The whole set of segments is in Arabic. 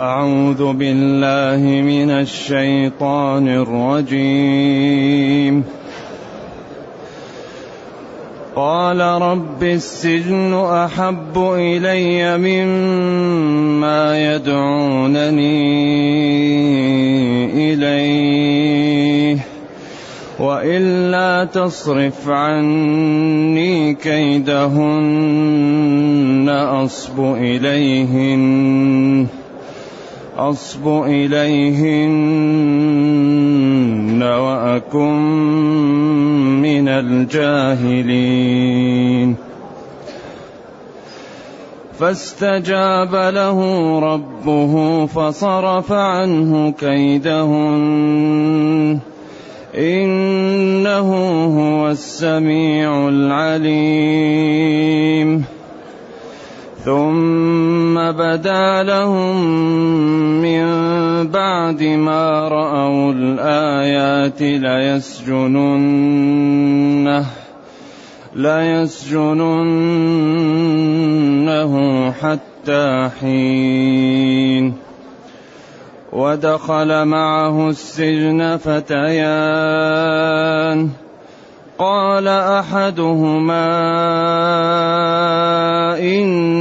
أعوذ بالله من الشيطان الرجيم. قال رب السجن أحب إلي مما يدعونني إليه وإلا تصرف عني كيدهن أصب إليهن. أصب إليهن وأكن من الجاهلين. فاستجاب له ربه فصرف عنه كيدهن. إنه هو السميع العليم. ثم بدا لهم من بعد ما رأوا الآيات ليسجننه ليسجننه حتى حين ودخل معه السجن فتيان قال أحدهما إني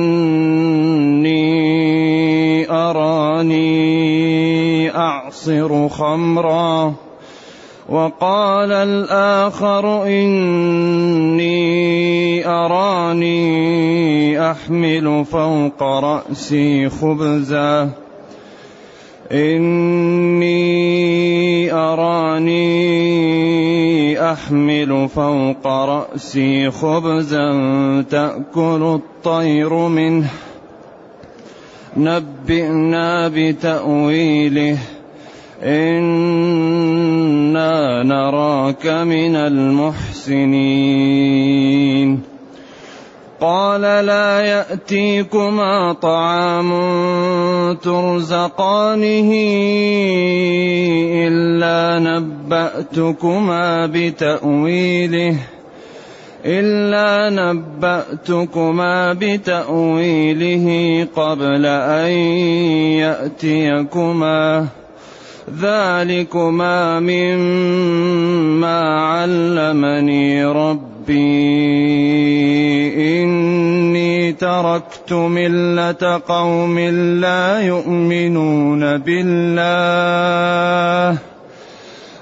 أراني أعصر خمرا وقال الآخر إني أراني أحمل فوق رأسي خبزا. إني أراني أحمل فوق رأسي خبزا تأكل الطير منه. نبئنا بتأويله. إنا نراك من المحسنين. قال لا يأتيكما طعام ترزقانه إلا نبأتكما بتأويله إلا نبأتكما بتأويله قبل أن يأتيكما. ذلكما مما علمني ربي إني تركت ملة قوم لا يؤمنون بالله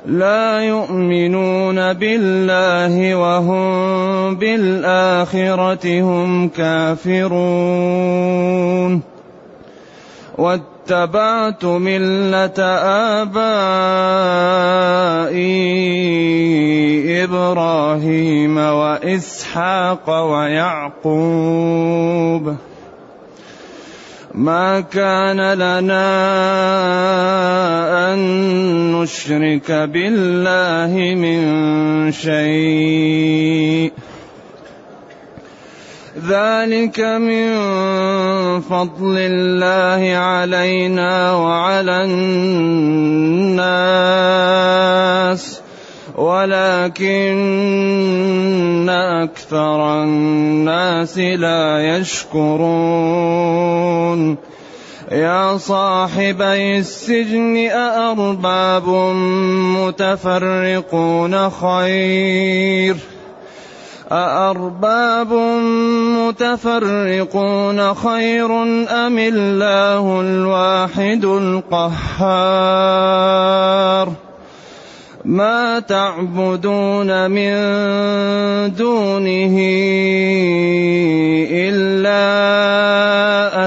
لا يؤمنون بالله وهم بالآخرة هم كافرون. واتبعت ملة آبائي إبراهيم وإسحاق ويعقوب. ما كان لنا أن نشرك بالله من شيء. ذلك من فضل الله علينا وعلى الناس ولكن أكثر الناس لا يشكرون. يا صاحبي السجن أأرباب متفرقون خير. أأرباب متفرقون خير أم الله الواحد القهار؟ ما تعبدون من دونه إلا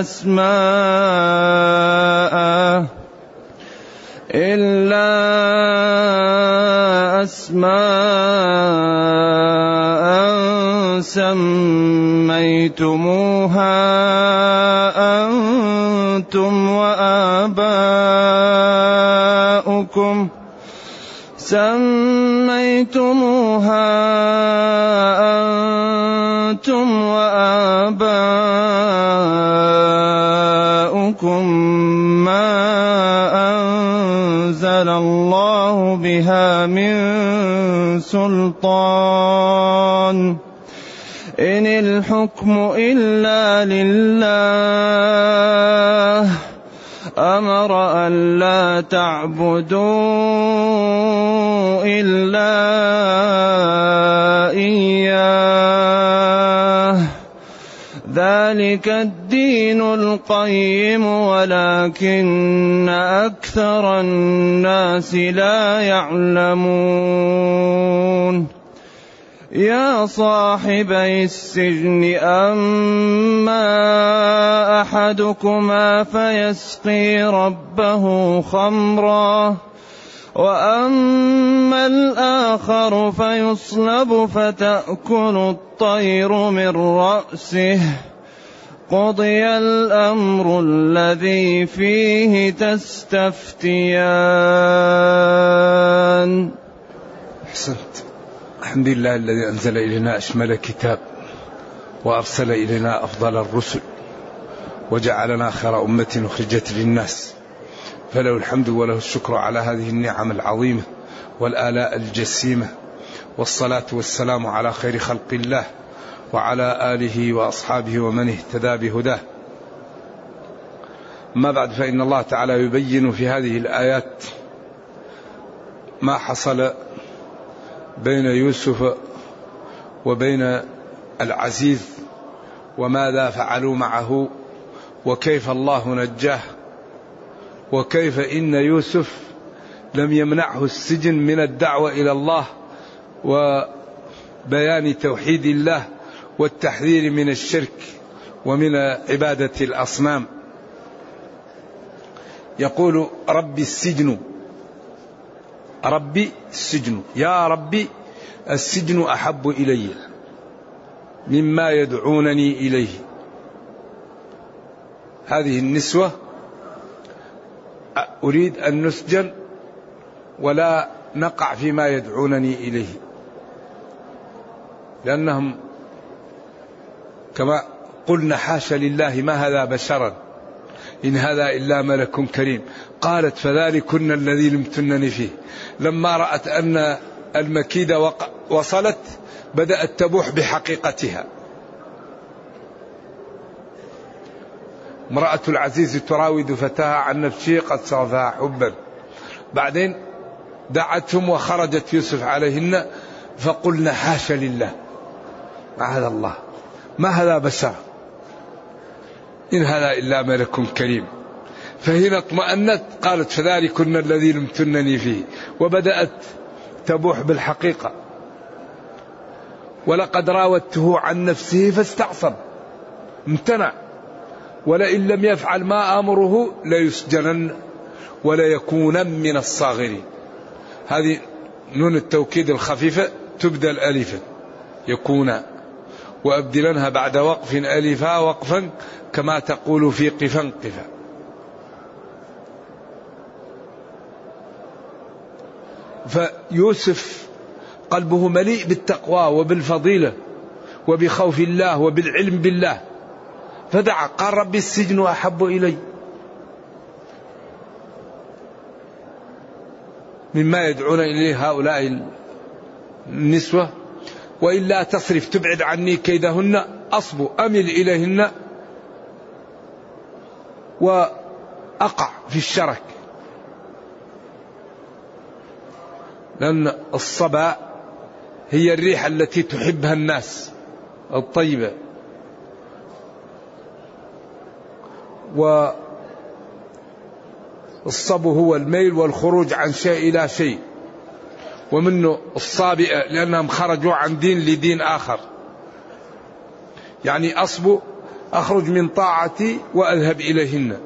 أسماء إلا أسماء. سميتموها أنتم وآباؤكم سميتموها أنتم وآباؤكم ما أنزل الله بها من سلطان إن الحكم إلا لله أمر ألا تعبدوا إلا إياه. ذلك الدين القيم ولكن أكثر الناس لا يعلمون. يا صاحبي السجن أما أحدكما فيسقي ربه خمرا وأما الآخر فيصلب فتأكل الطير من رأسه. قضي الأمر الذي فيه تستفتيان. أحسنت. الحمد لله الذي أنزل إلينا أشمل كتاب وأرسل إلينا أفضل الرسل وجعلنا خير أمة أخرجت للناس. فله الحمد وله الشكر على هذه النعم العظيمة والآلاء الجسيمة والصلاة والسلام على خير خلق الله وعلى آله وأصحابه ومن اهتدى بهداه. ما بعد فإن الله تعالى يبين في هذه الآيات ما حصل بين يوسف وبين العزيز وماذا فعلوا معه وكيف الله نجاه وكيف إن يوسف لم يمنعه السجن من الدعوة إلى الله وبيان توحيد الله والتحذير من الشرك ومن عبادة الأصنام. يقول ربي السجن ربي السجن. يا ربي السجن أحب إلي مما يدعونني إليه. هذه النسوة أريد أن نسجن ولا نقع فيما يدعونني إليه. لأنهم كما قلنا حاشا لله ما هذا بشرا. إن هذا إلا ملك كريم. قالت فذلكن الذي لمتنني فيه. لما رأت أن المكيدة وصلت بدأت تبوح بحقيقتها. امرأة العزيز تراود فتاها عن نفسه قد صرفها حبا. بعدين دعتهم وخرجت يوسف عليهن فقلنا حاشا لله. معاذ الله. ما هذا بشر؟ إن هذا إلا ملك كريم. فهنا اطمأنت قالت فذلكن الذي لمتنني فيه. وبدأت تبوح بالحقيقة. ولقد راودته عن نفسه فاستعصم. امتنع. ولئن لم يفعل ما آمره ليسجنن وليكونن من الصاغرين. هذه نون التوكيد الخفيفة تبدل الفا يكون وأبدلنها بعد وقف ألفا وقفا كما تقول في قفا قفا. فيوسف قلبه مليء بالتقوى وبالفضيلة وبخوف الله وبالعلم بالله. فدعا قال ربي السجن أحب إلي. مما يدعون إليه هؤلاء النسوة وإلا تصرف تبعد عني كيدهن أصب أمل إليهن وأقع في الشرك. لأن الصبا هي الريح التي تحبها الناس الطيبة والصب هو الميل والخروج عن شيء إلى شيء. ومنه الصابئة لأنهم خرجوا عن دين لدين آخر. يعني أصب أخرج من طاعتي وأذهب إليهن.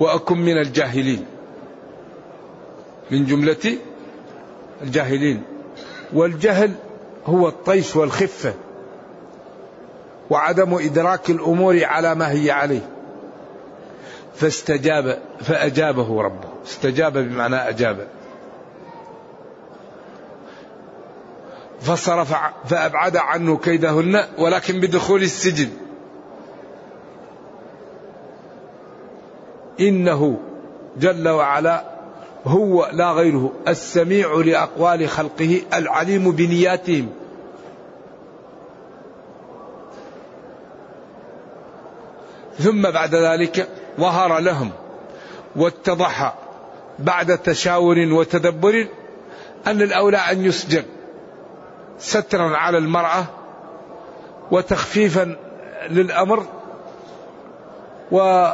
وأكن من الجاهلين. من جملة الجاهلين. والجهل هو الطيش والخفة. وعدم إدراك الأمور على ما هي عليه. فاستجاب فأجابه ربه. استجاب بمعنى أجاب. فصرف فأبعد عنه كيدهن ولكن بدخول السجن. إنه جل وعلا هو لا غيره السميع لأقوال خلقه العليم بنياتهم. ثم بعد ذلك ظهر لهم واتضح بعد تشاور وتدبر أن الأولى أن يسجن. سترا على المرأة وتخفيفا للأمر و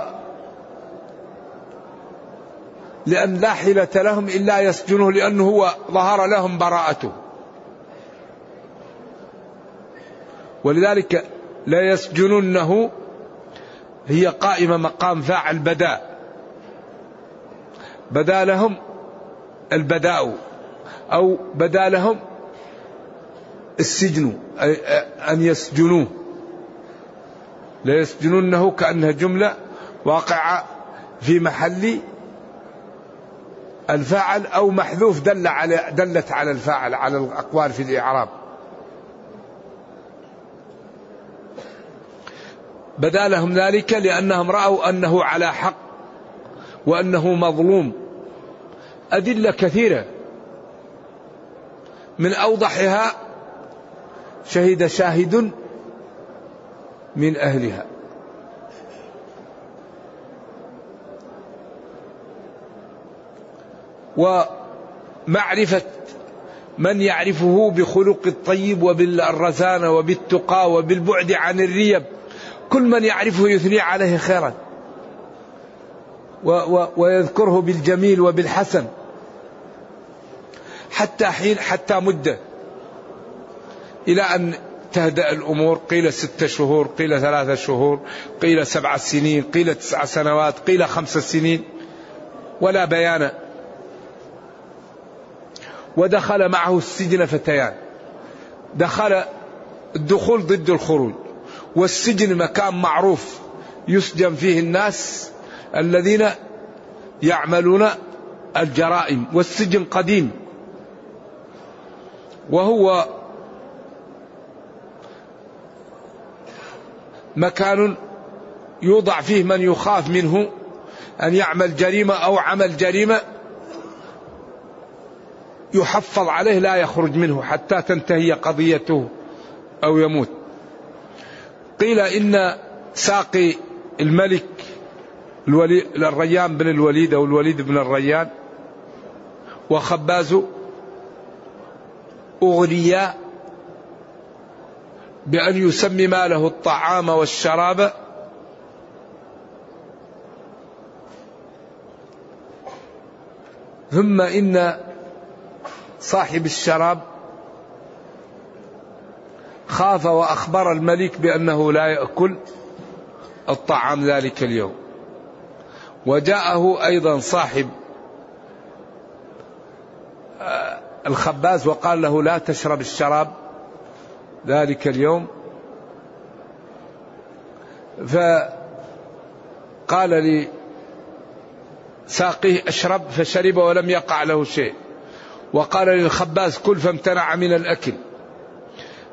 لأن لا حيلة لهم إلا يسجنه لأنه هو ظهر لهم براءته. ولذلك لا يسجننه هي قائمة مقام فاعل بدا بدا لهم البداء أو بدا لهم السجن أن يسجنوه. لا يسجننه كأنها جملة واقعة في محل الفاعل أو محذوف دل على دلت على الفاعل على الأقوال في الإعراب. بدا لهم ذلك لأنهم رأوا أنه على حق وأنه مظلوم. أدلة كثيرة من أوضحها شهد شاهد من أهلها. ومعرفة من يعرفه بخلق الطيب وبالرزانة وبالتقى وبالبعد عن الريب. كل من يعرفه يثني عليه خيرا. ويذكره بالجميل وبالحسن. حتى حين حتى مدة. إلى أن تهدأ الأمور قيل ستة شهور قيل ثلاثة شهور قيل سبع سنين قيل تسع سنوات قيل خمس سنين ولا بيان. ودخل معه السجن فتيان. دخل الدخول ضد الخروج. والسجن مكان معروف يسجن فيه الناس الذين يعملون الجرائم والسجن قديم. وهو مكان يوضع فيه من يخاف منه أن يعمل جريمة أو عمل جريمة يحفظ عليه لا يخرج منه حتى تنتهي قضيته أو يموت. قيل إن ساقي الملك الولي الريان بن الوليد أو الوليد بن الريان وخباز أغريا بأن يسمي له الطعام والشراب. ثم إن صاحب الشراب خاف وأخبر الملك بأنه لا يأكل الطعام ذلك اليوم. وجاءه أيضا صاحب آه، الخباز وقال له لا تشرب الشراب. ذلك اليوم. فقال لي ساقيه أشرب فشرب ولم يقع له شيء. وقال للخباز كل فامتنع من الأكل.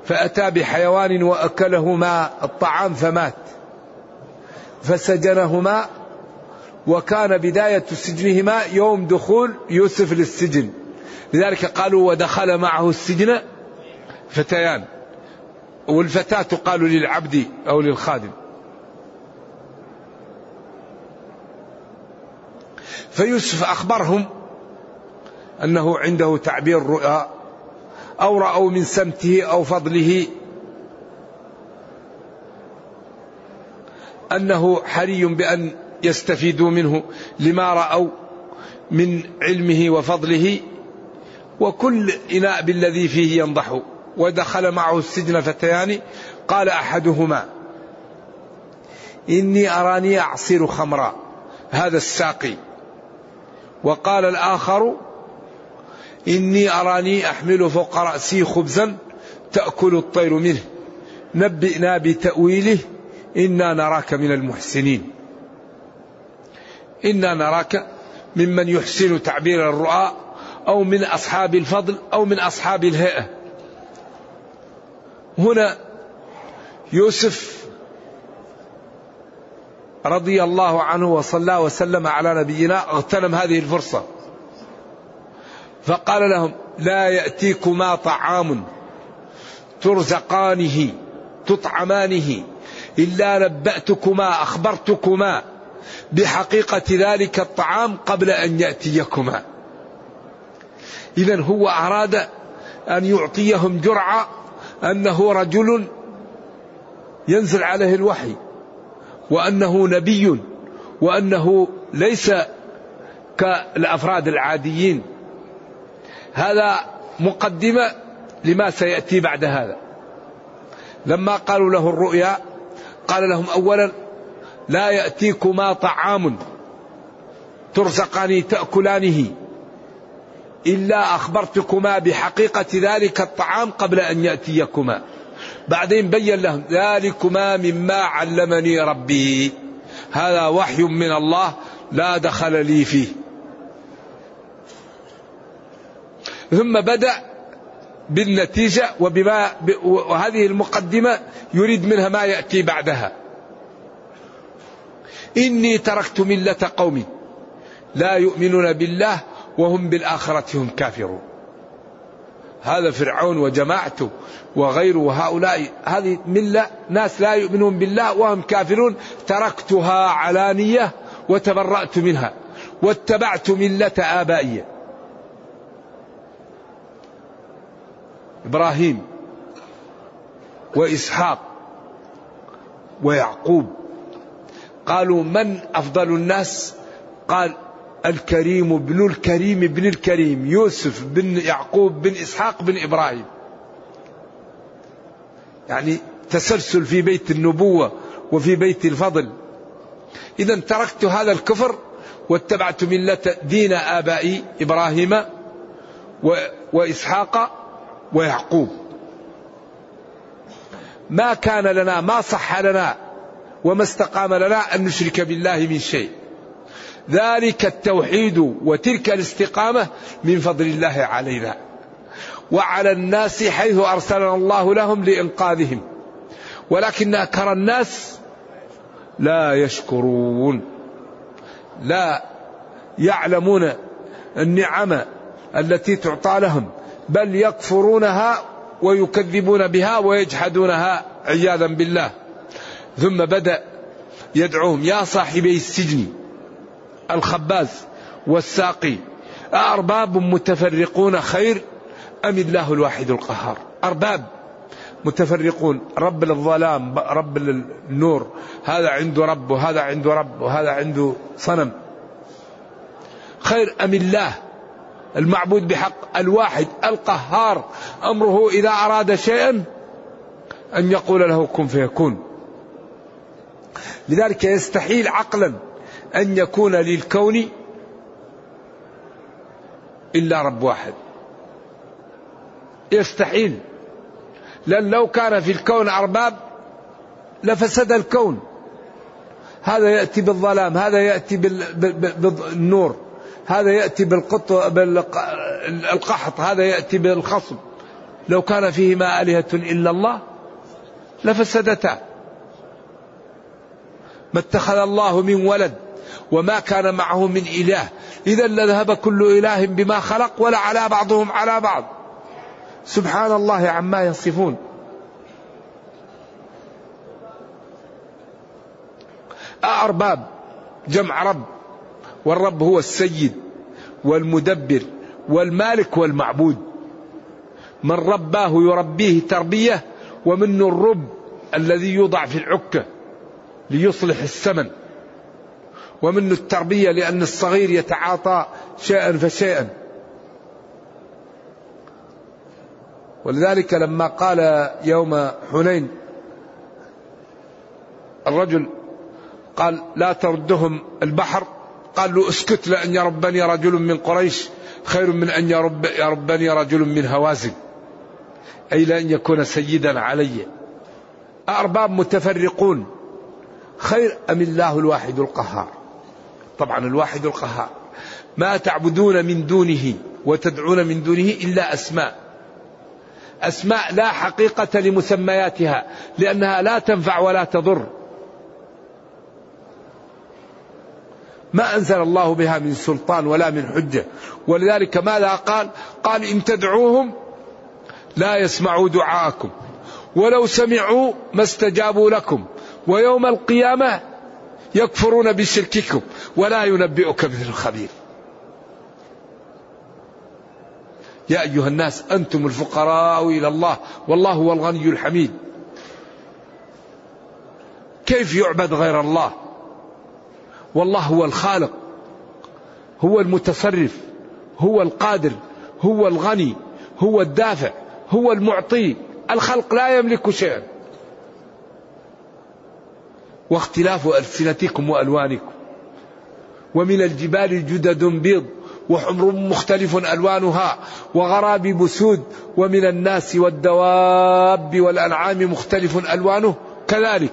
فأتى بحيوان وأكلهما الطعام فمات. فسجنهما وكان بداية سجنهما يوم دخول يوسف للسجن. لذلك قالوا ودخل معه السجن فتيان. والفتاة تقال للعبد أو للخادم. فيوسف أخبرهم أنه عنده تعبير رؤى أو رأوا من سمته أو فضله أنه حري بأن يستفيدوا منه لما رأوا من علمه وفضله وكل إناء بالذي فيه ينضح. ودخل معه السجن فتيان. قال أحدهما إني أراني أعصر خمرا هذا الساقي. وقال الآخر إني أراني أحمل فوق رأسي خبزا تأكل الطير منه. نبئنا بتأويله إنا نراك من المحسنين. إنا نراك ممن يحسن تعبير الرؤى أو من أصحاب الفضل أو من أصحاب الهيئة. هنا يوسف رضي الله عنه وصلى وسلم على نبينا اغتنم هذه الفرصة. فقال لهم لا يأتيكما طعام ترزقانه تطعمانه إلا نبأتكما أخبرتكما بحقيقة ذلك الطعام قبل أن يأتيكما. إذا هو أراد أن يعطيهم جرعة أنه رجل ينزل عليه الوحي وأنه نبي وأنه ليس كالأفراد العاديين. هذا مقدمة لما سيأتي بعد هذا. لما قالوا له الرؤيا قال لهم أولا لا يأتيكما طعام ترزقان تأكلانه. إلا أخبرتكما بحقيقة ذلك الطعام قبل أن يأتيكما. بعدين بين لهم ذلكما مما علمني ربي. هذا وحي من الله لا دخل لي فيه. ثم بدأ بالنتيجة وبما وهذه المقدمة يريد منها ما يأتي بعدها. إني تركت ملة قوم لا يؤمنون بالله وهم بالآخرة هم كافرون. هذا فرعون وجماعته وغيره هؤلاء هذه ملة ناس لا يؤمنون بالله وهم كافرون. تركتها علانية وتبرأت منها واتبعت ملة آبائي. إبراهيم وإسحاق ويعقوب قالوا من أفضل الناس؟ قال الكريم ابن الكريم ابن الكريم يوسف بن يعقوب بن إسحاق بن إبراهيم. يعني تسلسل في بيت النبوة وفي بيت الفضل. إذا تركت هذا الكفر واتبعت ملة دين آبائي إبراهيم وإسحاق ويعقوب. ما كان لنا ما صح لنا وما استقام لنا أن نشرك بالله من شيء. ذلك التوحيد وتلك الاستقامة من فضل الله علينا. وعلى الناس حيث أرسلنا الله لهم لإنقاذهم. ولكن أكثر الناس لا يشكرون. لا يعلمون النعم التي تعطى لهم. بل يكفرونها ويكذبون بها ويجحدونها عياذا بالله. ثم بدأ يدعوهم يا صاحبي السجن الخباز والساقي. أأرباب متفرقون خير أم الله الواحد القهار؟ أرباب متفرقون. رب للظلام رب للنور هذا عنده رب وهذا عنده رب وهذا عنده صنم. خير أم الله؟ المعبود بحق الواحد القهار. أمره إذا أراد شيئا أن يقول له كن فيكون. لذلك يستحيل عقلا أن يكون للكون إلا رب واحد. يستحيل. لأن لو كان في الكون أرباب لفسد الكون. هذا يأتي بالظلام هذا يأتي بالنور. هذا يأتي بالقط بالقحط هذا يأتي بالخصب لو كان فيهما آلهة إلا الله لفسدتا. ما اتخذ الله من ولد. وما كان معه من إله. إذا لذهب كل إله بما خلق ولا على بعضهم على بعض. سبحان الله عما يصفون. أأرباب. جمع رب. والرب هو السيد والمدبر والمالك والمعبود. من رباه يربيه تربية ومنه الرب الذي يوضع في العكة ليصلح السمن. ومنه التربية لأن الصغير يتعاطى شيئا فشيئا. ولذلك لما قال يوم حنين الرجل قال لا تردهم البحر. قال له اسكت لأن يربني رجل من قريش خير من أن يرب يربني رجل من هوازن. أي لأن يكون سيدا علي. أرباب متفرقون. خير أم الله الواحد القهار؟ طبعا الواحد القهار. ما تعبدون من دونه وتدعون من دونه إلا أسماء. أسماء لا حقيقة لمسمياتها لأنها لا تنفع ولا تضر. ما أنزل الله بها من سلطان ولا من حجة. ولذلك ماذا قال؟ قال إن تدعوهم لا يسمعوا دعاءكم. ولو سمعوا ما استجابوا لكم. ويوم القيامة يكفرون بشرككم ولا ينبئك مثل خبير يا أيها الناس أنتم الفقراء إلى الله والله هو الغني الحميد. كيف يعبد غير الله؟ والله هو الخالق هو المتصرف هو القادر هو الغني هو الدافع هو المعطي. الخلق لا يملك شيئا. واختلاف ألسنتكم وألوانكم. ومن الجبال جدد بيض وحمر مختلف ألوانها وغراب بسود ومن الناس والدواب والأنعام مختلف ألوانه. كذلك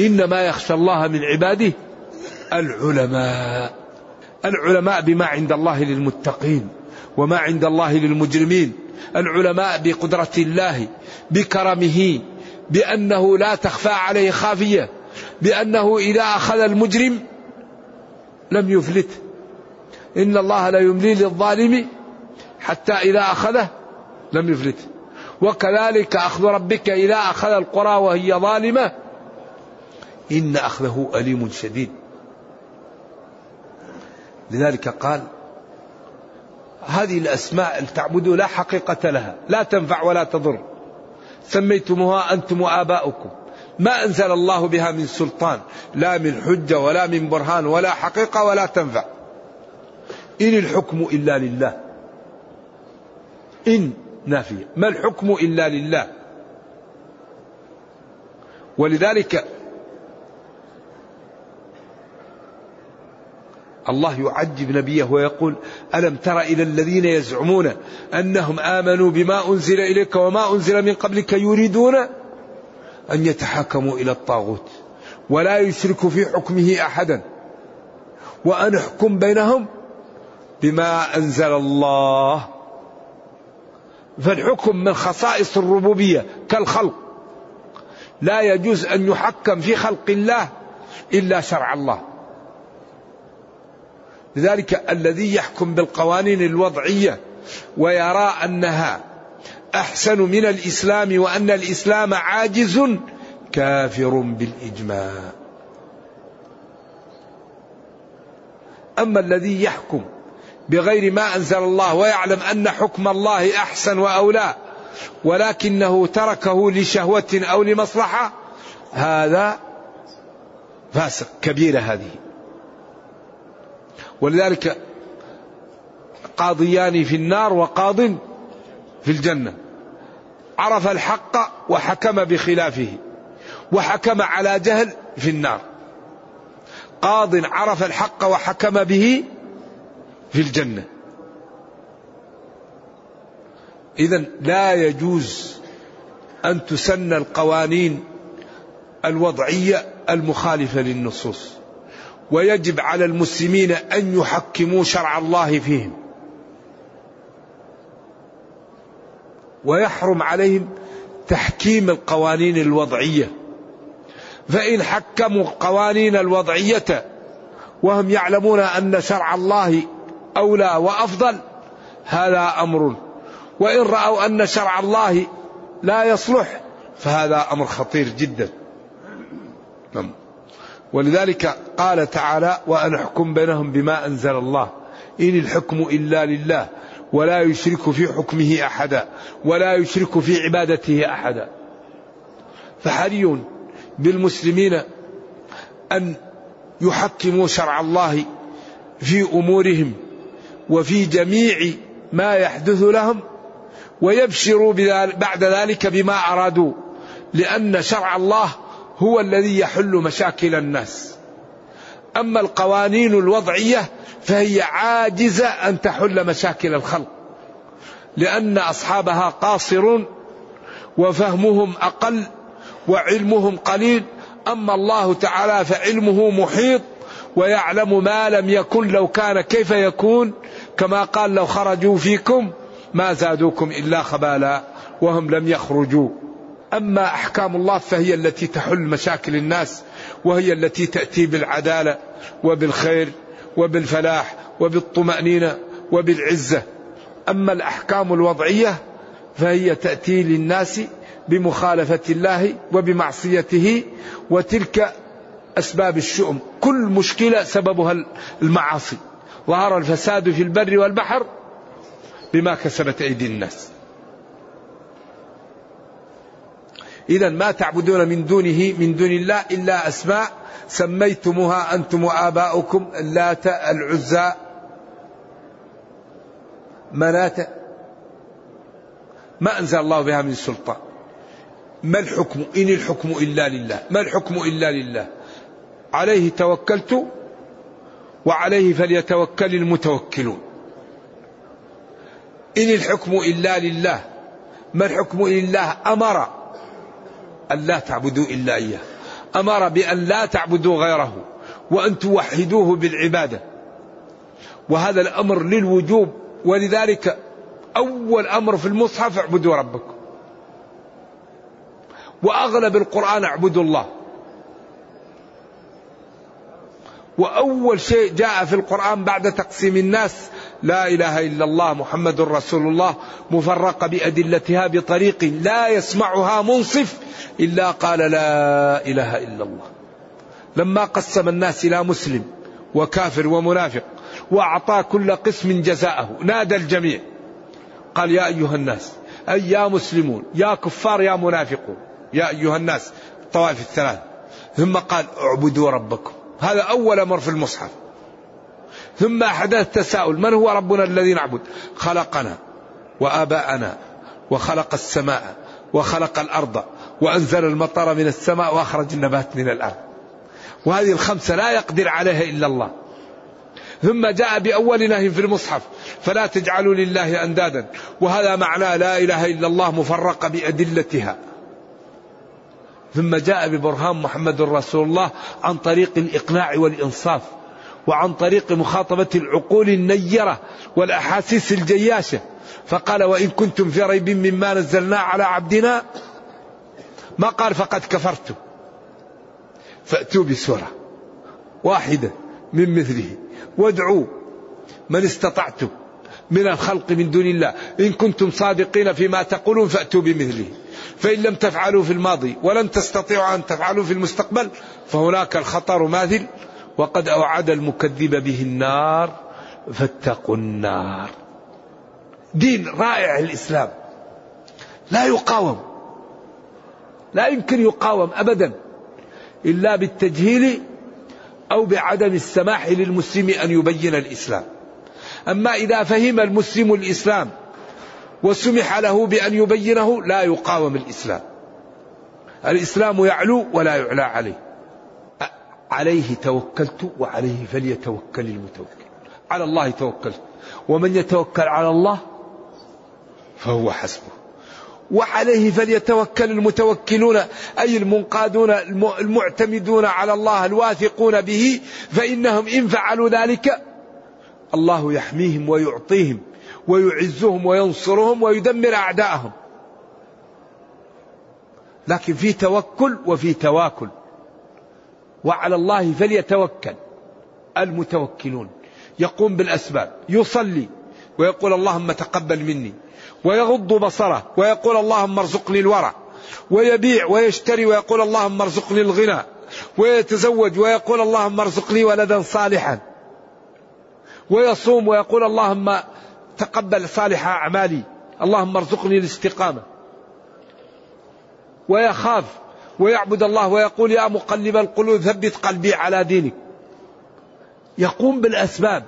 إنما يخشى الله من عباده العلماء. العلماء بما عند الله للمتقين وما عند الله للمجرمين. العلماء بقدرة الله بكرمه بأنه لا تخفى عليه خافية. بأنه إذا أخذ المجرم لم يفلته إن الله لا يملي للظالم حتى إذا أخذه لم يفلته وكذلك أخذ ربك إذا أخذ القرى وهي ظالمة. إن أخذه أليم شديد. لذلك قال هذه الأسماء تعبدوا لا حقيقة لها لا تنفع ولا تضر. سميتموها أنتم وآباؤكم. ما أنزل الله بها من سلطان لا من حجة ولا من برهان ولا حقيقة ولا تنفع. إن الحكم إلا لله. إن نافية. ما الحكم إلا لله؟ ولذلك الله يعجب نبيه ويقول ألم تر إلى الذين يزعمون أنهم آمنوا بما أنزل إليك وما أنزل من قبلك يريدون أن يتحاكموا إلى الطاغوت ولا يشركوا في حكمه أحدا. وأن احكم بينهم بما أنزل الله. فالحكم من خصائص الربوبية كالخلق. لا يجوز أن يحكم في خلق الله إلا شرع الله. لذلك الذي يحكم بالقوانين الوضعية ويرى أنها أحسن من الإسلام وأن الإسلام عاجز كافر بالإجماع. أما الذي يحكم بغير ما أنزل الله ويعلم أن حكم الله أحسن وأولى ولكنه تركه لشهوة أو لمصلحة هذا فاسق كبيرة هذه. ولذلك قاضيان في النار وقاض في الجنة. عرف الحق وحكم بخلافه وحكم على جهل في النار. قاض عرف الحق وحكم به في الجنة. إذا لا يجوز أن تسن القوانين الوضعية المخالفة للنصوص. ويجب على المسلمين أن يحكموا شرع الله فيهم. ويحرم عليهم تحكيم القوانين الوضعية. فإن حكموا القوانين الوضعية وهم يعلمون أن شرع الله أولى وأفضل هذا أمر. وإن رأوا أن شرع الله لا يصلح فهذا أمر خطير جدا. نعم. ولذلك قال تعالى وأن احكم بينهم بما أنزل الله. إن الحكم إلا لله ولا يشرك في حكمه أحدا ولا يشرك في عبادته أحدا. فحري بالمسلمين أن يحكموا شرع الله في أمورهم وفي جميع ما يحدث لهم ويبشروا بعد ذلك بما أرادوا لأن شرع الله هو الذي يحل مشاكل الناس. أما القوانين الوضعية فهي عاجزة أن تحل مشاكل الخلق لأن أصحابها قاصرون وفهمهم أقل وعلمهم قليل أما الله تعالى فعلمه محيط ويعلم ما لم يكن لو كان كيف يكون كما قال لو خرجوا فيكم ما زادوكم إلا خبالا وهم لم يخرجوا. أما أحكام الله فهي التي تحل مشاكل الناس وهي التي تأتي بالعدالة وبالخير وبالفلاح وبالطمأنينة وبالعزة. أما الأحكام الوضعية فهي تأتي للناس بمخالفة الله وبمعصيته وتلك أسباب الشؤم. كل مشكلة سببها المعاصي. ظهر الفساد في البر والبحر بما كسبت أيدي الناس. إذا ما تعبدون من دونه من دون الله إلا أسماء. سميتموها أنتم وآباؤكم. اللات العزى مناة ما أنزل الله بها من سلطان. ما الحكم؟ إن الحكم إلا لله. ما الحكم إلا لله؟ عليه توكلت وعليه فليتوكل المتوكلون. إن الحكم إلا لله. ما الحكم إلا الله أمر. أن لا تعبدوا إلا إياه. أمر بأن لا تعبدوا غيره وأن توحدوه بالعبادة. وهذا الأمر للوجوب ولذلك أول أمر في المصحف اعبدوا ربكم. وأغلب القرآن اعبدوا الله. وأول شيء جاء في القرآن بعد تقسيم الناس لا إله إلا الله محمد رسول الله مفرقة بأدلتها بطريق لا يسمعها منصف إلا قال لا إله إلا الله. لما قسم الناس إلى مسلم وكافر ومنافق وأعطى كل قسم جزاءه نادى الجميع. قال يا أيها الناس أي يا مسلمون يا كفار يا منافقون يا أيها الناس الطوائف الثلاث. ثم قال اعبدوا ربكم. هذا أول أمر في المصحف. ثم حدث تساؤل من هو ربنا الذي نعبد؟ خلقنا وآباءنا وخلق السماء وخلق الأرض وأنزل المطر من السماء وأخرج النبات من الأرض. وهذه الخمسة لا يقدر عليها إلا الله. ثم جاء بأول نهي في المصحف فلا تجعلوا لله أندادا. وهذا معناه لا إله إلا الله مفرقة بأدلتها. ثم جاء ببرهان محمد رسول الله عن طريق الإقناع والإنصاف. وعن طريق مخاطبة العقول النيرة والأحاسيس الجياشة. فقال وإن كنتم في ريب مما نزلنا على عبدنا؟ ما قال فقد كفرتم فأتوا بسورة واحدة من مثله وادعوا من استطعتم من الخلق من دون الله. إن كنتم صادقين فيما تقولون فأتوا بمثله. فإن لم تفعلوا في الماضي ولن تستطيعوا أن تفعلوا في المستقبل فهناك الخطر ماثل وقد أوعد المكذب به النار فاتقوا النار. دين رائع الإسلام. لا يقاوم. لا يمكن يقاوم أبدا. إلا بالتجهيل أو بعدم السماح للمسلم أن يبين الإسلام. أما إذا فهم المسلم الإسلام وسمح له بأن يبينه لا يقاوم الإسلام. الإسلام يعلو ولا يعلى عليه. عليه توكلت وعليه فليتوكل المتوكل. على الله توكلت. ومن يتوكل على الله فهو حسبه. وعليه فليتوكل المتوكلون أي المنقادون المعتمدون على الله الواثقون به فإنهم إن فعلوا ذلك الله يحميهم ويعطيهم ويعزهم وينصرهم ويدمر أعداءهم. لكن في توكل وفي تواكل. وعلى الله فليتوكل المتوكلون. يقوم بالأسباب يصلي ويقول اللهم تقبل مني ويغض بصره ويقول اللهم ارزقني الورع ويبيع ويشتري ويقول اللهم ارزقني الغنى ويتزوج ويقول اللهم ارزقني ولدا صالحا ويصوم ويقول اللهم تقبل صالح أعمالي اللهم ارزقني الاستقامة ويخاف ويعبد الله ويقول يا مقلب القلوب ثبت قلبي على دينك. يقوم بالأسباب.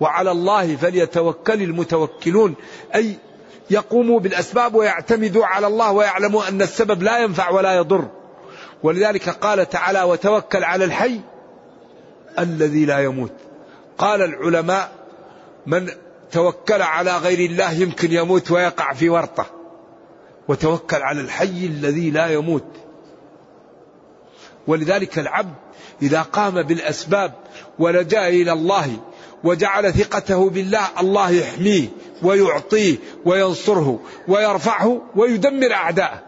وعلى الله فليتوكل المتوكلون. أي يقوموا بالأسباب ويعتمدوا على الله ويعلموا أن السبب لا ينفع ولا يضر. ولذلك قال تعالى وتوكل على الحي الذي لا يموت قال العلماء من توكل على غير الله يمكن يموت ويقع في ورطة وتوكل على الحي الذي لا يموت. ولذلك العبد إذا قام بالأسباب ولجأ إلى الله وجعل ثقته بالله الله يحميه ويعطيه وينصره ويرفعه ويدمر أعداءه.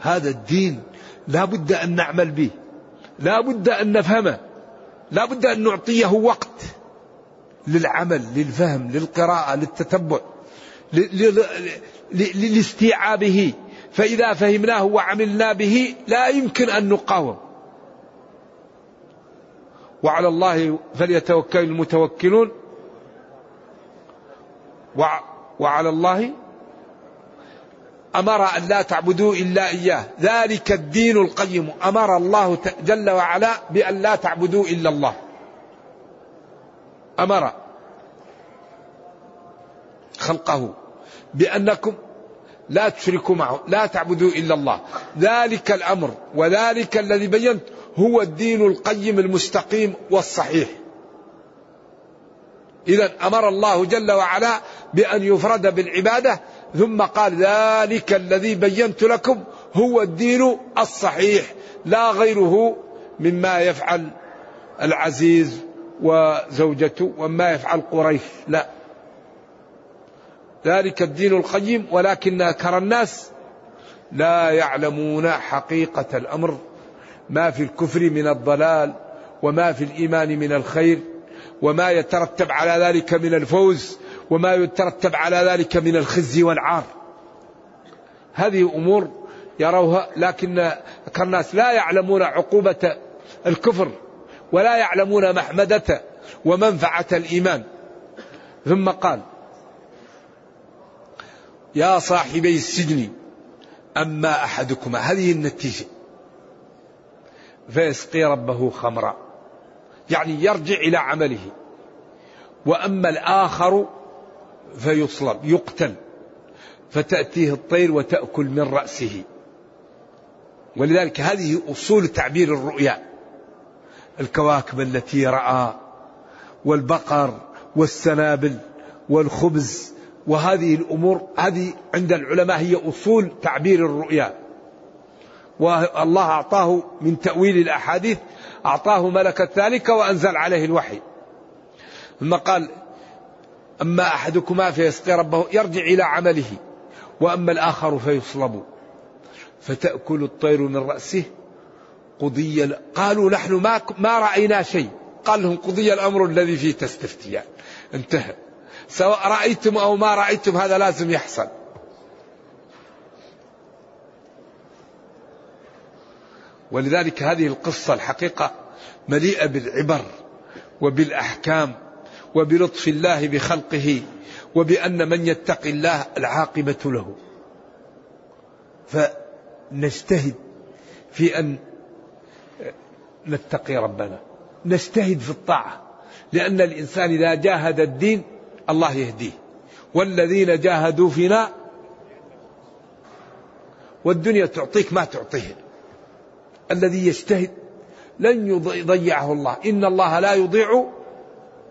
هذا الدين لا بد أن نعمل به لا بد أن نفهمه لا بد أن نعطيه وقت للعمل للفهم للقراءة للتتبع. لاستيعابه. فإذا فهمناه وعملنا به لا يمكن أن نقاوم. وعلى الله فليتوكل المتوكلون. وعلى الله أمر أن لا تعبدوا إلا إياه. ذلك الدين القيم. أمر الله جل وعلا بأن لا تعبدوا إلا الله. أمر خلقه. بأنكم لا تشركوا معه لا تعبدوا إلا الله. ذلك الأمر وذلك الذي بينت هو الدين القيم المستقيم والصحيح. إذا أمر الله جل وعلا بأن يفرد بالعبادة ثم قال ذلك الذي بينت لكم هو الدين الصحيح. لا غيره مما يفعل العزيز وزوجته وما يفعل قريش لا. ذلك الدين القيم ولكن أكثر الناس لا يعلمون حقيقة الأمر. ما في الكفر من الضلال وما في الإيمان من الخير وما يترتب على ذلك من الفوز وما يترتب على ذلك من الخزي والعار. هذه أمور يروها لكن الناس لا يعلمون عقوبة الكفر ولا يعلمون محمدة ومنفعة الإيمان. ثم قال يا صاحبي السجن. أما أحدكما هذه النتيجة. فيسقي ربه خمرا. يعني يرجع إلى عمله. وأما الآخر فيصلب يقتل. فتأتيه الطير وتأكل من رأسه. ولذلك هذه أصول تعبير الرؤيا. الكواكب التي رأى والبقر والسنابل والخبز وهذه الأمور هذه عند العلماء هي أصول تعبير الرؤيا. والله أعطاه من تأويل الأحاديث أعطاه ملك ذلك وأنزل عليه الوحي. ثم قال أما أحدكما فيسقي ربه يرجع إلى عمله وأما الآخر فيصلب. فتأكل الطير من رأسه قضي قالوا نحن ما ما رأينا شيء. قال لهم قضي الأمر الذي فيه تستفتيان. انتهى. سواء رأيتم أو ما رأيتم هذا لازم يحصل. ولذلك هذه القصة الحقيقة مليئة بالعبر وبالأحكام وبلطف الله بخلقه وبأن من يتقي الله العاقبة له. فنجتهد في أن نتقي ربنا. نجتهد في الطاعة لأن الإنسان إذا جاهد الدين الله يهديه. والذين جاهدوا فينا والدنيا تعطيك ما تعطيه. الذي يجتهد لن يضيعه الله. إن الله لا يضيع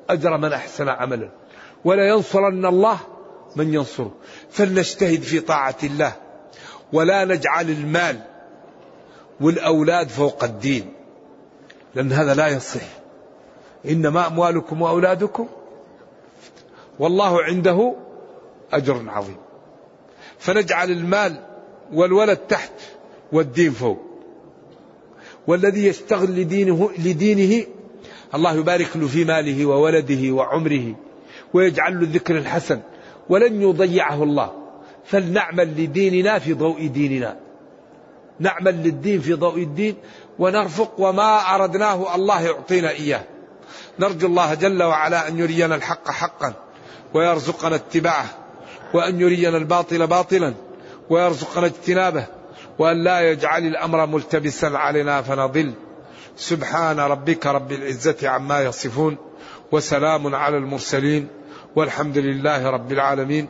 أجر من أحسن عملا. ولا ينصرن الله من ينصره. فلنجتهد في طاعة الله. ولا نجعل المال والأولاد فوق الدين. لأن هذا لا يصح. إنما أموالكم وأولادكم والله عنده أجر عظيم. فنجعل المال والولد تحت والدين فوق. والذي يشتغل لدينه لدينه الله يبارك له في ماله وولده وعمره ويجعل له الذكر الحسن ولن يضيعه الله. فلنعمل لديننا في ضوء ديننا. نعمل للدين في ضوء الدين ونرفق وما أردناه الله يعطينا إياه. نرجو الله جل وعلا أن يرينا الحق حقا. ويرزقنا اتباعه وأن يرينا الباطل باطلا ويرزقنا اجتنابه وأن لا يجعل الأمر ملتبسا علينا فنضل. سبحان ربك رب العزة عما يصفون وسلام على المرسلين والحمد لله رب العالمين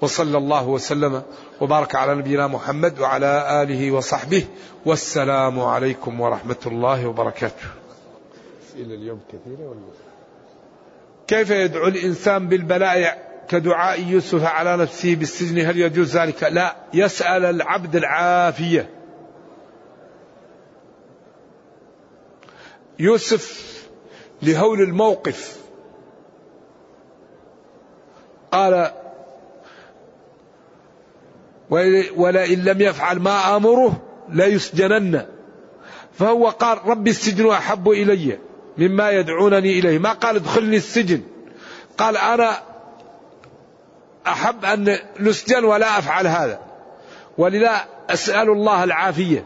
وصلى الله وسلم وبارك على نبينا محمد وعلى آله وصحبه والسلام عليكم ورحمة الله وبركاته. إلى اليوم كثيرة كيف يدعو الإنسان بالبلاء كدعاء يوسف على نفسه بالسجن؟ هل يجوز ذلك؟ لا يسأل العبد العافية. يوسف لهول الموقف. قال ولئن لم يفعل ما آمره ليسجنن. فهو قال ربي السجن أحب إلي. مما يدعونني إليه. ما قال ادخلني السجن. قال أنا أحب أن نسجن ولا أفعل هذا. ولذا أسأل الله العافية.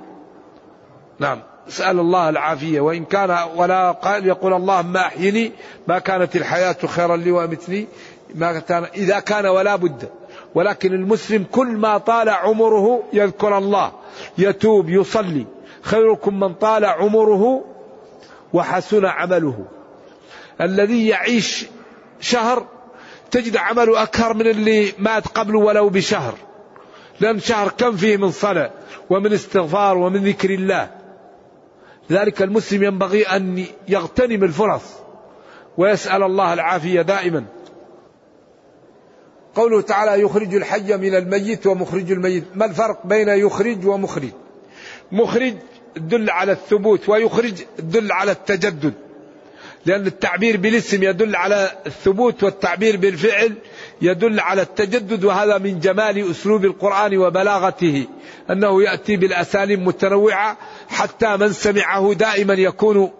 نعم أسأل الله العافية. وإن كان ولا قال يقول اللهم أحيني. ما كانت الحياة خيرا لي وأمتني. ما كان إذا كان ولا بد. ولكن المسلم كل ما طال عمره يذكر الله. يتوب يصلي. خيركم من طال عمره وحسن عمله. الذي يعيش شهر تجد عمله أكثر من اللي مات قبله ولو بشهر. لأن شهر كم فيه من صلاة ومن استغفار ومن ذكر الله. لذلك المسلم ينبغي أن يغتنم الفرص ويسأل الله العافية دائما. قوله تعالى يخرج الحي من الميت ومخرج الميت. ما الفرق بين يخرج ومخرج؟ مخرج دل على الثبوت ويخرج دل على التجدد. لأن التعبير بالاسم يدل على الثبوت والتعبير بالفعل يدل على التجدد وهذا من جمال أسلوب القرآن وبلاغته أنه يأتي بالأساليب متنوعة حتى من سمعه دائما يكون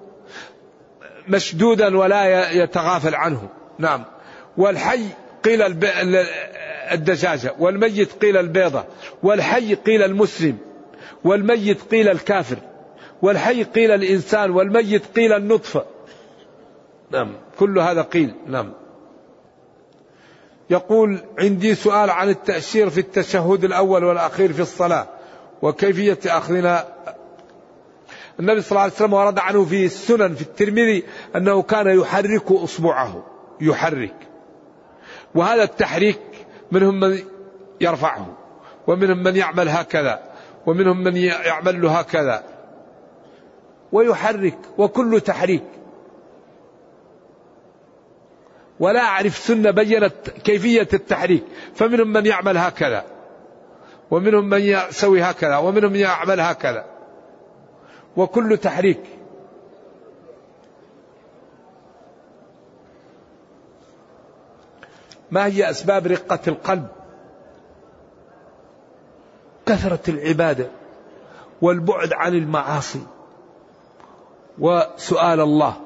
مشدودا ولا يتغافل عنه. نعم. والحي قيل الدجاجة والميت قيل البيضة والحي قيل المسلم. والميت قيل الكافر والحي قيل الإنسان والميت قيل النطفة. نعم. كل هذا قيل. نعم. يقول عندي سؤال عن التأشير في التشهد الأول والأخير في الصلاة وكيفية أخذنا. النبي صلى الله عليه وسلم ورد عنه في السنن في الترمذي أنه كان يحرك أصبعه يحرك. وهذا التحريك منهم من يرفعه ومنهم من يعمل هكذا. ومنهم من يعمل له هكذا. ويحرك وكل تحريك. ولا أعرف سنة بينت كيفية التحريك. فمنهم من يعمل هكذا. ومنهم من يسوي هكذا. ومنهم من يعمل هكذا. وكل تحريك. ما هي أسباب رقة القلب؟ كثرة العبادة والبعد عن المعاصي. وسؤال الله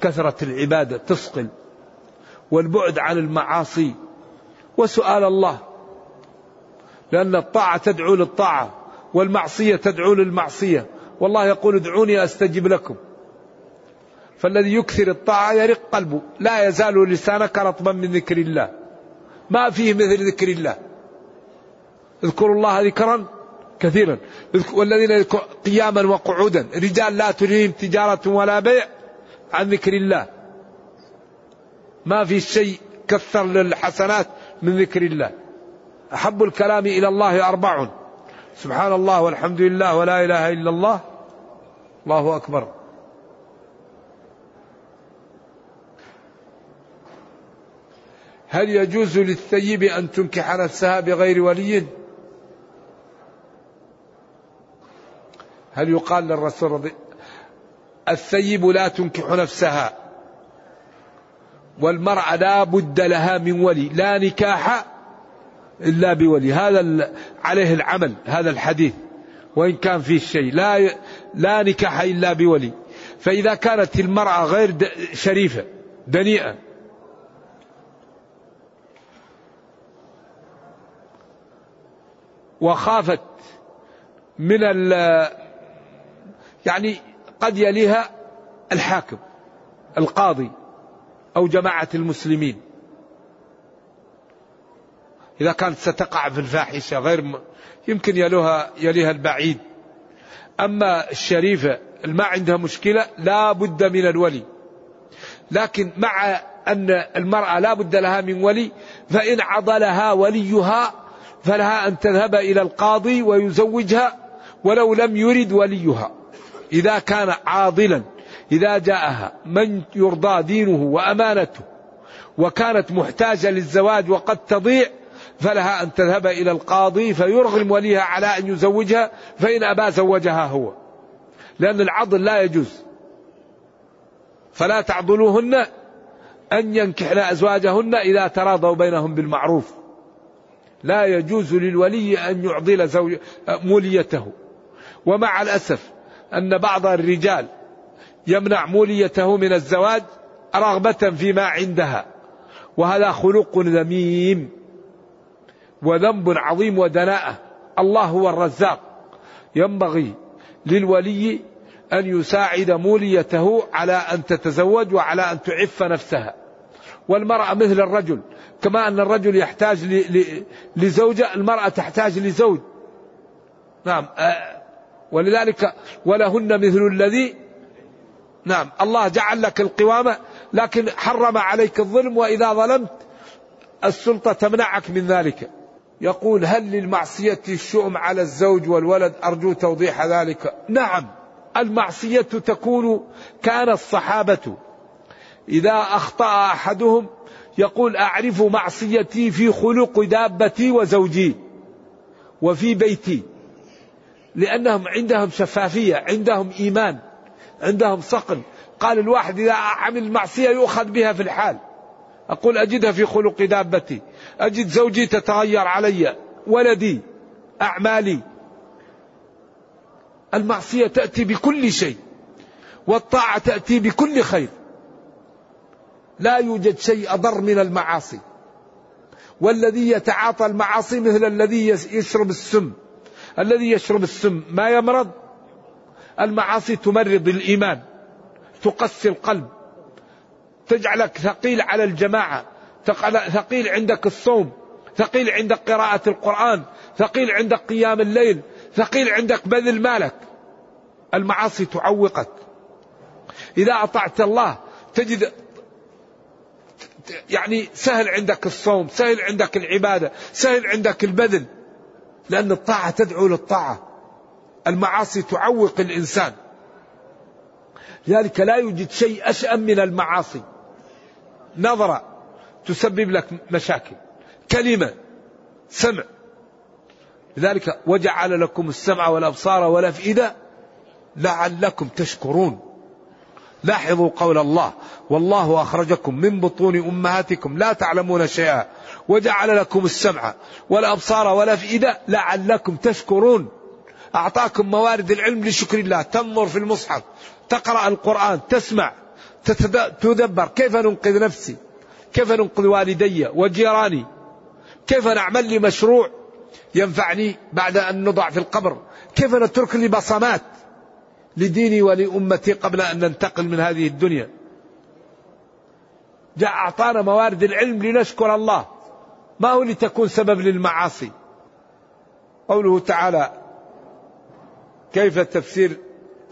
كثرة العبادة تثقل والبعد عن المعاصي. وسؤال الله لأن الطاعة تدعو للطاعة والمعصية تدعو للمعصية. والله يقول ادعوني أستجب لكم. فالذي يكثر الطاعة يرق قلبه لا يزال لسانك رطبا من ذكر الله. ما فيه مثل ذكر الله. اذكروا الله ذكرا كثيرا. والذين قياما وقعودا. رجال لا تلهيهم تجارة ولا بيع عن ذكر الله. ما في شيء كثر للحسنات من ذكر الله. أحب الكلام إلى الله أربع. سبحان الله والحمد لله ولا إله إلا الله. الله أكبر. هل يجوز للثيب أن تنكح نفسها بغير ولي؟ هل يقال للرسول رضي الثيب لا تنكح نفسها. والمرأة لا بد لها من ولي لا نكاح إلا بولي. هذا عليه العمل هذا الحديث. وإن كان فيه شيء لا لا نكاح إلا بولي. فإذا كانت المرأة غير شريفة دنيئة وخافت من يعني قد يليها الحاكم القاضي أو جماعة المسلمين. إذا كانت ستقع في الفاحشة غير. يمكن يلوها يليها البعيد. أما الشريفة ما عندها مشكلة لا بد من الولي. لكن مع أن المرأة لا بد لها من ولي فإن عضلها وليها فلها أن تذهب إلى القاضي ويزوجها ولو لم يرد وليها. إذا كان عاضلا إذا جاءها من يرضى دينه وأمانته وكانت محتاجة للزواج وقد تضيع فلها أن تذهب إلى القاضي فيرغم وليها على أن يزوجها فإن أبى زوجها هو. لأن العضل لا يجوز. فلا تعضلوهن أن ينكحن أزواجهن إذا تراضوا بينهم بالمعروف. لا يجوز للولي أن يعضل زوج موليته. ومع الأسف أن بعض الرجال يمنع موليته من الزواج رغبة فيما عندها وهذا خلق ذميم وذنب عظيم ودناءة. الله هو الرزاق. ينبغي للولي أن يساعد موليته على أن تتزوج وعلى أن تعف نفسها. والمرأة مثل الرجل كما أن الرجل يحتاج لزوجة المرأة تحتاج لزوج. نعم آه، ولذلك ولهن مثل الذي نعم الله جعل لك القوامة لكن حرم عليك الظلم وإذا ظلمت السلطة تمنعك من ذلك. يقول هل للمعصية الشؤم على الزوج والولد أرجو توضيح ذلك؟ نعم المعصية تكون كان الصحابة إذا أخطأ أحدهم يقول أعرف معصيتي في خلق دابتي وزوجي وفي بيتي. لأنهم عندهم شفافية عندهم إيمان عندهم صقل قال الواحد إذا عمل معصية يؤخذ بها في الحال. أقول أجدها في خلق دابتي. أجد زوجي تتغير علي ولدي أعمالي. المعصية تأتي بكل شيء والطاعة تأتي بكل خير. لا يوجد شيء أضر من المعاصي. والذي يتعاطى المعاصي مثل الذي يشرب السم. الذي يشرب السم ما يمرض؟ المعاصي تمرض الإيمان تقسي القلب تجعلك ثقيل على الجماعة ثقيل عندك الصوم ثقيل عندك قراءة القرآن ثقيل عندك قيام الليل ثقيل عندك بذل مالك. المعاصي تعوقك. إذا أطعت الله تجد يعني سهل عندك الصوم سهل عندك العبادة سهل عندك البذل. لأن الطاعة تدعو للطاعة. المعاصي تعوق الإنسان. لذلك لا يوجد شيء أشأم من المعاصي. نظرة تسبب لك مشاكل. كلمة سمع. لذلك وجعل لكم السمع والأبصار والأفئدة لعلكم تشكرون. لاحظوا قول الله والله أخرجكم من بطون أمهاتكم لا تعلمون شيئا وجعل لكم السمع والأبصار والأفئدة لعلكم تشكرون. أعطاكم موارد العلم لشكر الله. تنظر في المصحف تقرأ القرآن تسمع تدبر. كيف ننقذ نفسي؟ كيف ننقذ والدي وجيراني؟ كيف نعمل لي مشروع ينفعني بعد أن نضع في القبر؟ كيف نترك لي بصمات؟ لديني ولأمتي قبل أن ننتقل من هذه الدنيا. جاء أعطانا موارد العلم لنشكر الله. ما هو لتكون سبب للمعاصي؟ قوله تعالى كيف تفسير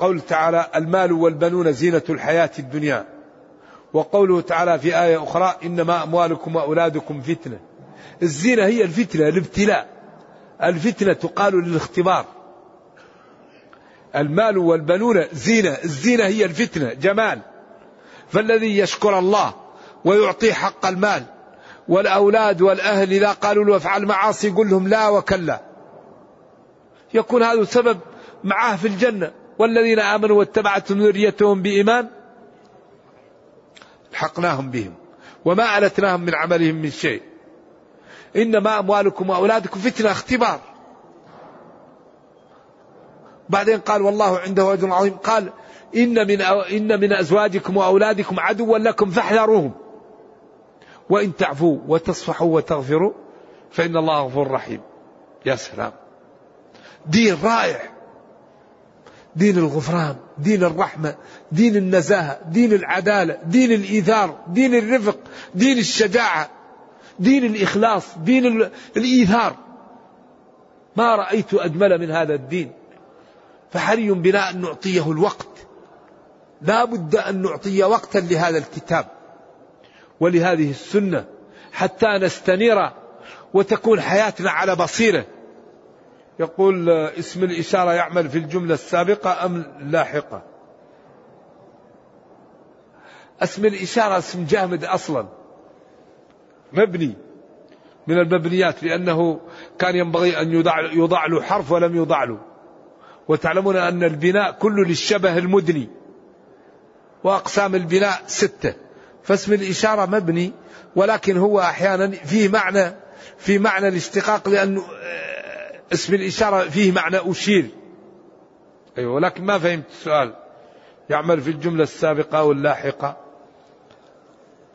قول تعالى المال والبنون زينة الحياة الدنيا. وقوله تعالى في آية أخرى إنما أموالكم وأولادكم فتنة. الزينة هي الفتنة الابتلاء. الفتنة تقال للاختبار. المال والبنون زينة. الزينة هي الفتنة. جمال. فالذي يشكر الله ويعطي حق المال والأولاد والأهل إذا قالوا له افعل معاصي يقول لهم لا وكلا. يكون هذا سبب معاه في الجنة. والذين آمنوا واتبعتهم ذريتهم بإيمان الحقناهم بهم وما ألتناهم من عملهم من شيء. إنما أموالكم وأولادكم فتنة اختبار. بعدين قال والله عنده أجر عظيم. قال إن من إن من أزواجكم وأولادكم عدوا لكم فاحذروهم. وإن تعفوا وتصفحوا وتغفروا فإن الله غفور رحيم. يا سلام. دين رائع. دين الغفران دين الرحمة دين النزاهة دين العدالة دين الإيثار دين الرفق دين الشجاعة دين الإخلاص دين الإيثار. ما رأيت أجمل من هذا الدين. فحري بنا أن نعطيه الوقت. لا بد أن نعطي وقتا لهذا الكتاب ولهذه السنة حتى نستنير وتكون حياتنا على بصيرة. يقول اسم الإشارة يعمل في الجملة السابقة أم اللاحقة اسم الإشارة اسم جامد أصلا. مبني من المبنيات لأنه كان ينبغي أن يضع, يضع له حرف ولم يضع له. وتعلمون أن البناء كله للشبه المدني وأقسام البناء ستة. فاسم الإشارة مبني ولكن هو أحيانا فيه معنى في معنى الاشتقاق لأنه آه، اسم الإشارة فيه معنى أشير. أيوة ولكن ما فهمت السؤال. يعمل في الجملة السابقة واللاحقة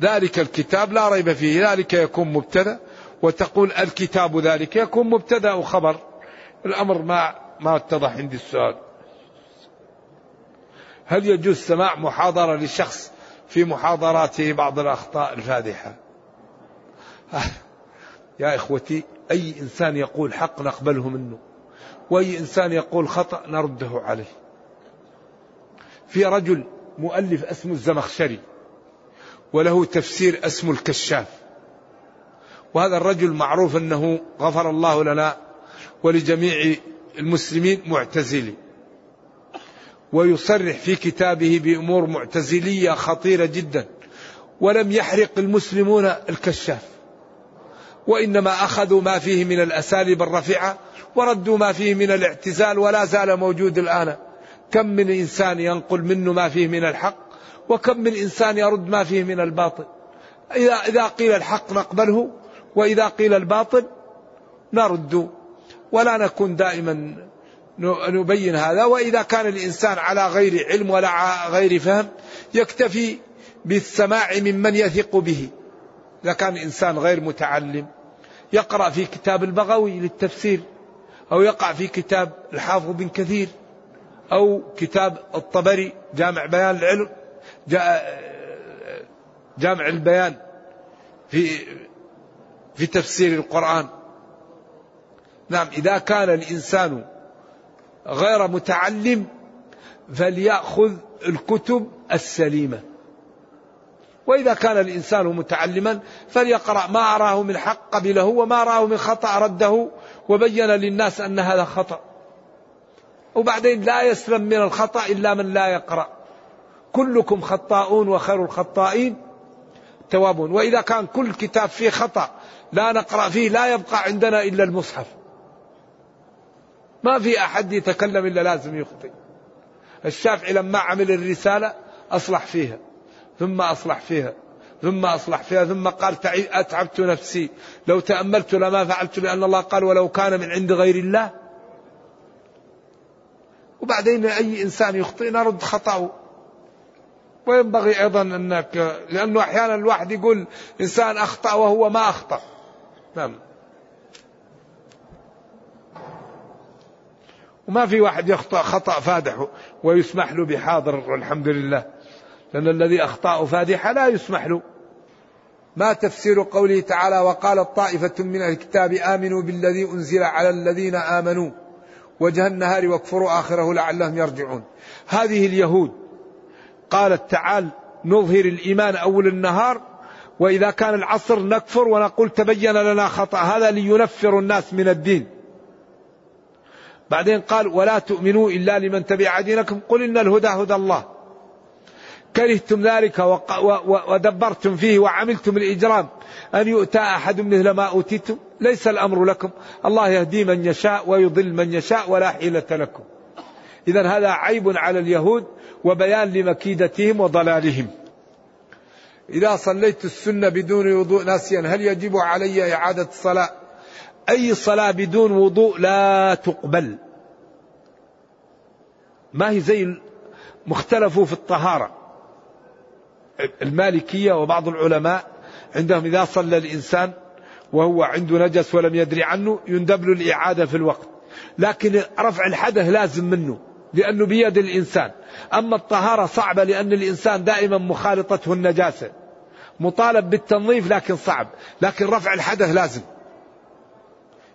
ذلك الكتاب لا ريب فيه. ذلك يكون مبتدأ وتقول الكتاب ذلك يكون مبتدأ وخبر. الأمر ما ما اتضح عندي السؤال. هل يجوز سماع محاضرة لشخص في محاضراته بعض الأخطاء الفادحة؟ يا إخوتي أي إنسان يقول حق نقبله منه وأي إنسان يقول خطأ نرده عليه. في رجل مؤلف اسمه الزمخشري وله تفسير اسمه الكشاف. وهذا الرجل معروف أنه غفر الله لنا ولجميع المسلمين معتزلي. ويصرح في كتابه بأمور معتزلية خطيرة جدا. ولم يحرق المسلمون الكشاف. وإنما أخذوا ما فيه من الأساليب الرفيعة وردوا ما فيه من الاعتزال ولا زال موجود الآن. كم من إنسان ينقل منه ما فيه من الحق وكم من إنسان يرد ما فيه من الباطل. إذا إذا قيل الحق نقبله وإذا قيل الباطل نرد ولا نكون دائما نبين هذا. وإذا كان الإنسان على غير علم ولا غير فهم يكتفي بالسماع ممن يثق به. إذا كان إنسان غير متعلم يقرأ في كتاب البغوي للتفسير أو يقع في كتاب الحافظ بن كثير أو كتاب الطبري جامع بيان العلم جامع البيان في في تفسير القرآن. نعم إذا كان الإنسان غير متعلم فليأخذ الكتب السليمة. وإذا كان الإنسان متعلما فليقرأ ما أراه من حق قبله وما أراه من خطأ رده وبين للناس أن هذا خطأ. وبعدين لا يسلم من الخطأ إلا من لا يقرأ. كلكم خطاؤون وخير الخطائين توابون. وإذا كان كل كتاب فيه خطأ لا نقرأ فيه لا يبقى عندنا إلا المصحف. ما في أحد يتكلم إلا لازم يخطئ. الشافعي لما عمل الرسالة أصلح فيها ثم أصلح فيها ثم أصلح فيها ثم قال أتعبت نفسي. لو تأملت لما فعلت لأن الله قال ولو كان من عند غير الله. وبعدين أي إنسان يخطئ نرد خطأه. وينبغي أيضا أنك لأنه أحيانا الواحد يقول إنسان أخطأ وهو ما أخطأ. نعم. وما في واحد يخطأ خطأ فادح ويسمح له بحاضر والحمد لله. لأن الذي أخطأ فادحة لا يسمح له. ما تفسير قوله تعالى وقالت طائفة من الكتاب آمنوا بالذي أنزل على الذين آمنوا وجه النهار واكفروا آخره لعلهم يرجعون. هذه اليهود قالت تعال نظهر الإيمان أول النهار وإذا كان العصر نكفر ونقول تبين لنا خطأ. هذا لينفر الناس من الدين. بعدين قال ولا تؤمنوا إلا لمن تبع دينكم. قل إن الهدى هدى الله. كرهتم ذلك ودبرتم فيه وعملتم الإجرام. أن يؤتى أحد مثل ما أوتيتم. ليس الأمر لكم. الله يهدي من يشاء ويضل من يشاء ولا حيلة لكم. إذا هذا عيب على اليهود وبيان لمكيدتهم وضلالهم. إذا صليت السنة بدون وضوء ناسيا هل يجب علي إعادة الصلاة؟ أي صلاة بدون وضوء لا تقبل. ما هي زي مختلفوا في الطهارة. المالكية وبعض العلماء عندهم إذا صلى الإنسان وهو عنده نجس ولم يدري عنه يندب له الإعادة في الوقت. لكن رفع الحدث لازم منه لأنه بيد الإنسان. أما الطهارة صعبة لأن الإنسان دائما مخالطته النجاسة. مطالب بالتنظيف لكن صعب لكن رفع الحدث لازم.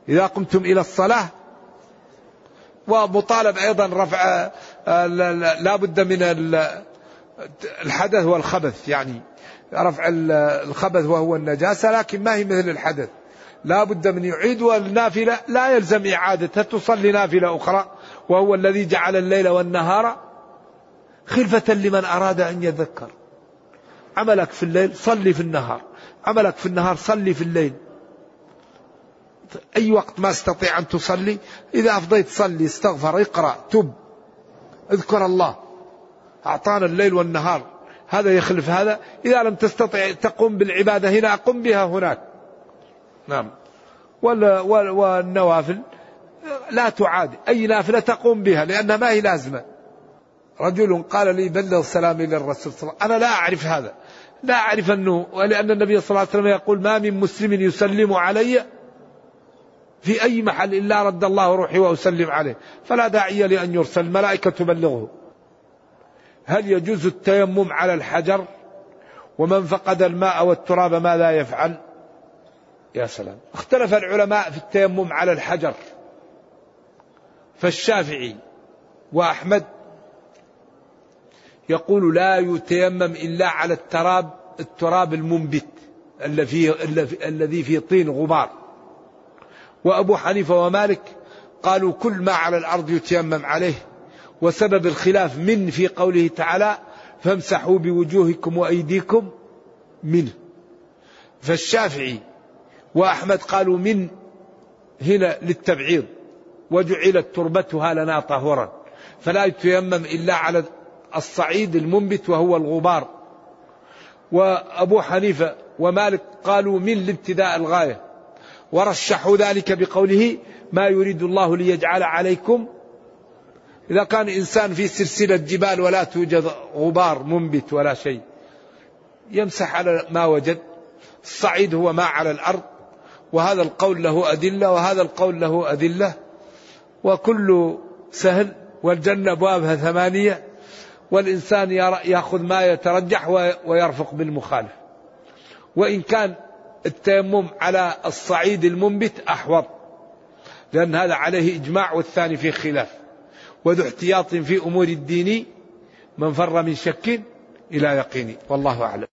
إذا قمتم إلى الصلاة ومطالب أيضا رفع آه، لا بد من الحدث والخبث يعني رفع الخبث وهو النجاسة لكن ما هي مثل الحدث. لا بد من يعيد والنافلة لا يلزم إعادتها تصلي نافلة أخرى وهو الذي جعل الليل والنهار خلفة لمن أراد أن يذكر. عملك في الليل صلي في النهار. عملك في النهار صلي في الليل. أي وقت ما استطيع أن تصلي إذا أفضيت صلي استغفر اقرأ تب اذكر الله. أعطانا الليل والنهار. هذا يخلف هذا. إذا لم تستطع تقوم بالعبادة هنا قم بها هناك. نعم. والنوافل لا تعاد أي نافلة تقوم بها لأنها ما هي لازمة. رجل قال لي بلغ سلامي للرسول صلى الله عليه وسلم. أنا لا أعرف هذا. لا أعرف أنه ولأن النبي صلى الله عليه وسلم يقول ما من مسلم يسلم علي في أي محل إلا رد الله روحي وأسلم عليه. فلا داعي لأن يرسل الملائكة تبلغه. هل يجوز التيمم على الحجر ومن فقد الماء والتراب ماذا يفعل؟ يا سلام. اختلف العلماء في التيمم على الحجر. فالشافعي وأحمد يقول لا يتيمم إلا على التراب التراب المنبت الذي فيه طين غبار. وأبو حنيفة ومالك قالوا كل ما على الأرض يتيمم عليه وسبب الخلاف من في قوله تعالى فامسحوا بوجوهكم وأيديكم منه. فالشافعي وأحمد قالوا من هنا للتبعيض. وجعلت تربتها لنا طهورا. فلا يتيمم إلا على الصعيد المنبت وهو الغبار. وأبو حنيفة ومالك قالوا من لابتداء الغاية. ورشحوا ذلك بقوله ما يريد الله ليجعل عليكم. إذا كان إنسان في سلسلة جبال ولا توجد غبار منبت ولا شيء يمسح على ما وجد الصعيد هو ما على الأرض وهذا القول له أدلة وهذا القول له أدلة وكل سهل والجنة أبوابها ثمانية والإنسان يأخذ ما يترجح ويرفق بالمخالف. وإن كان التيمم على الصعيد المنبت أحوط. لأن هذا عليه إجماع والثاني فيه خلاف. وذو احتياط في أمور الدين من فر من شك إلى يقين. والله أعلم.